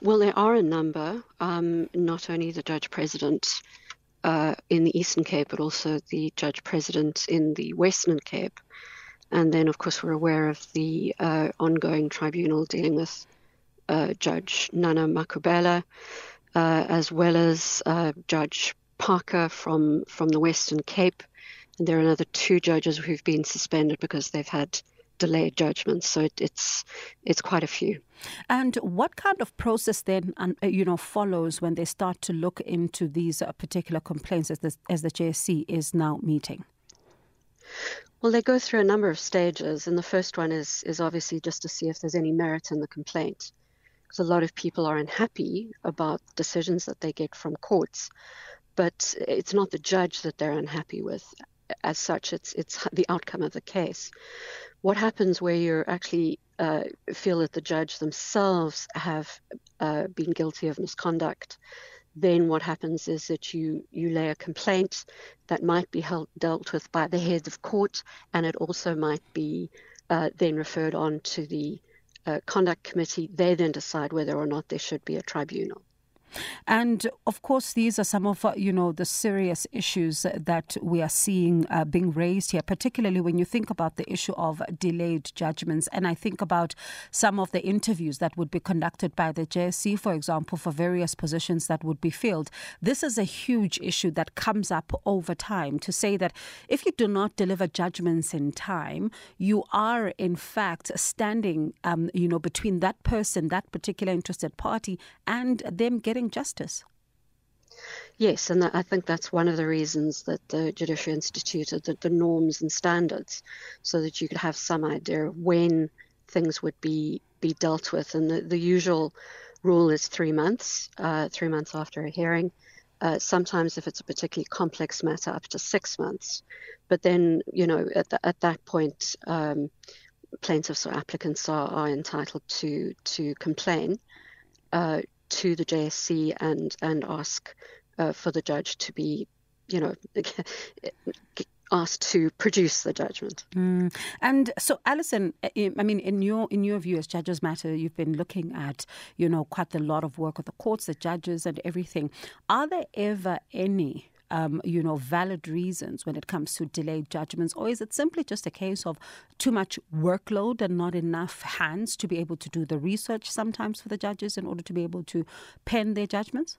Well, there are a number, um, not only the judge president uh, in the Eastern Cape, but also the judge president in the Western Cape. And then, of course, we're aware of the uh, ongoing tribunal dealing with uh, Judge Nana Makubela, uh, as well as uh, Judge Parker from, from the Western Cape. And there are another two judges who've been suspended because they've had delayed judgments. So it, it's it's quite a few. And what kind of process then, uh, you know, follows when they start to look into these uh, particular complaints as the, as the JSC is now meeting? Well, they go through a number of stages, and the first one is is obviously just to see if there's any merit in the complaint, because a lot of people are unhappy about decisions that they get from courts, but it's not the judge that they're unhappy with as such. It's it's the outcome of the case. what happens where you're actually uh, feel that the judge themselves have uh, been guilty of misconduct, then what happens is that you you lay a complaint that might be held, dealt with by the head of court, and it also might be uh, then referred on to the uh, conduct committee. They then decide whether or not there should be a tribunal. And of course, these are some of uh, you know the serious issues that we are seeing uh, being raised here, particularly when you think about the issue of delayed judgments. And I think about some of the interviews that would be conducted by the JSC, for example, for various positions that would be filled. This is a huge issue that comes up over time to say that if you do not deliver judgments in time, you are in fact standing, um, you know, between that person, that particular interested party, and them getting getting justice. Yes, and I think that's one of the reasons that the judiciary instituted the, the norms and standards, so that you could have some idea of when things would be be dealt with. And the, the usual rule is three months, uh, three months after a hearing. Uh, sometimes, if it's a particularly complex matter, up to six months. But then, you know, at, the, at that point, um, plaintiffs or applicants are, are entitled to to complain. Uh, to the JSC and and ask uh, for the judge to be, you know, asked to produce the judgment. Mm. And so, Alison, eh, eh, I mean, in your in your view as judges matter, you've been looking at you know quite a lot of work of the courts, the judges, and everything. Are there ever any um, you know, valid reasons when it comes to delayed judgments? Or is it simply just a case of too much workload and not enough hands to be able to do the research sometimes for the judges in order to be able to pen their judgments?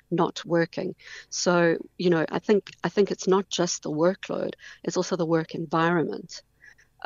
not working. So, you know, I think I think it's not just the workload, it's also the work environment.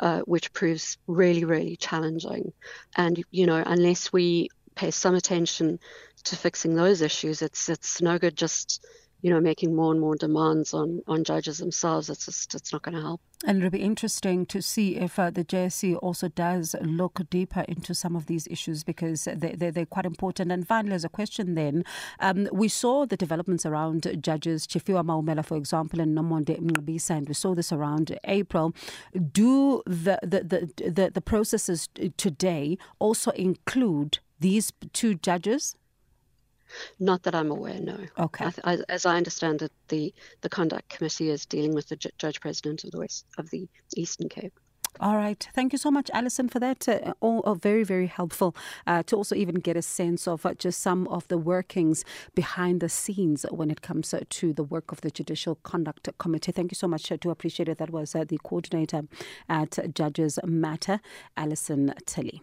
Uh, which proves really, really challenging. And, you know, unless we pay some attention to fixing those issues, it's it's no good just you know, making more and more demands on, on judges themselves, it's just it's not going to help. And it'll be interesting to see if uh, the JSC also does look deeper into some of these issues because they, they, they're quite important. And finally, as a question then, um, we saw the developments around judges, Chifiwa Maumela, for example, and Nomonde Mngabisa, and we saw this around April. Do the, the, the, the, the processes today also include these two judges? Not that I'm aware, no. Okay. I, I, as I understand it, the the conduct committee is dealing with the J- judge president of the West of the Eastern Cape. All right. Thank you so much, Alison, for that. Uh, all uh, very, very helpful uh, to also even get a sense of uh, just some of the workings behind the scenes when it comes uh, to the work of the Judicial Conduct Committee. Thank you so much. I do appreciate it. That was uh, the coordinator at Judges Matter, Alison Tilly.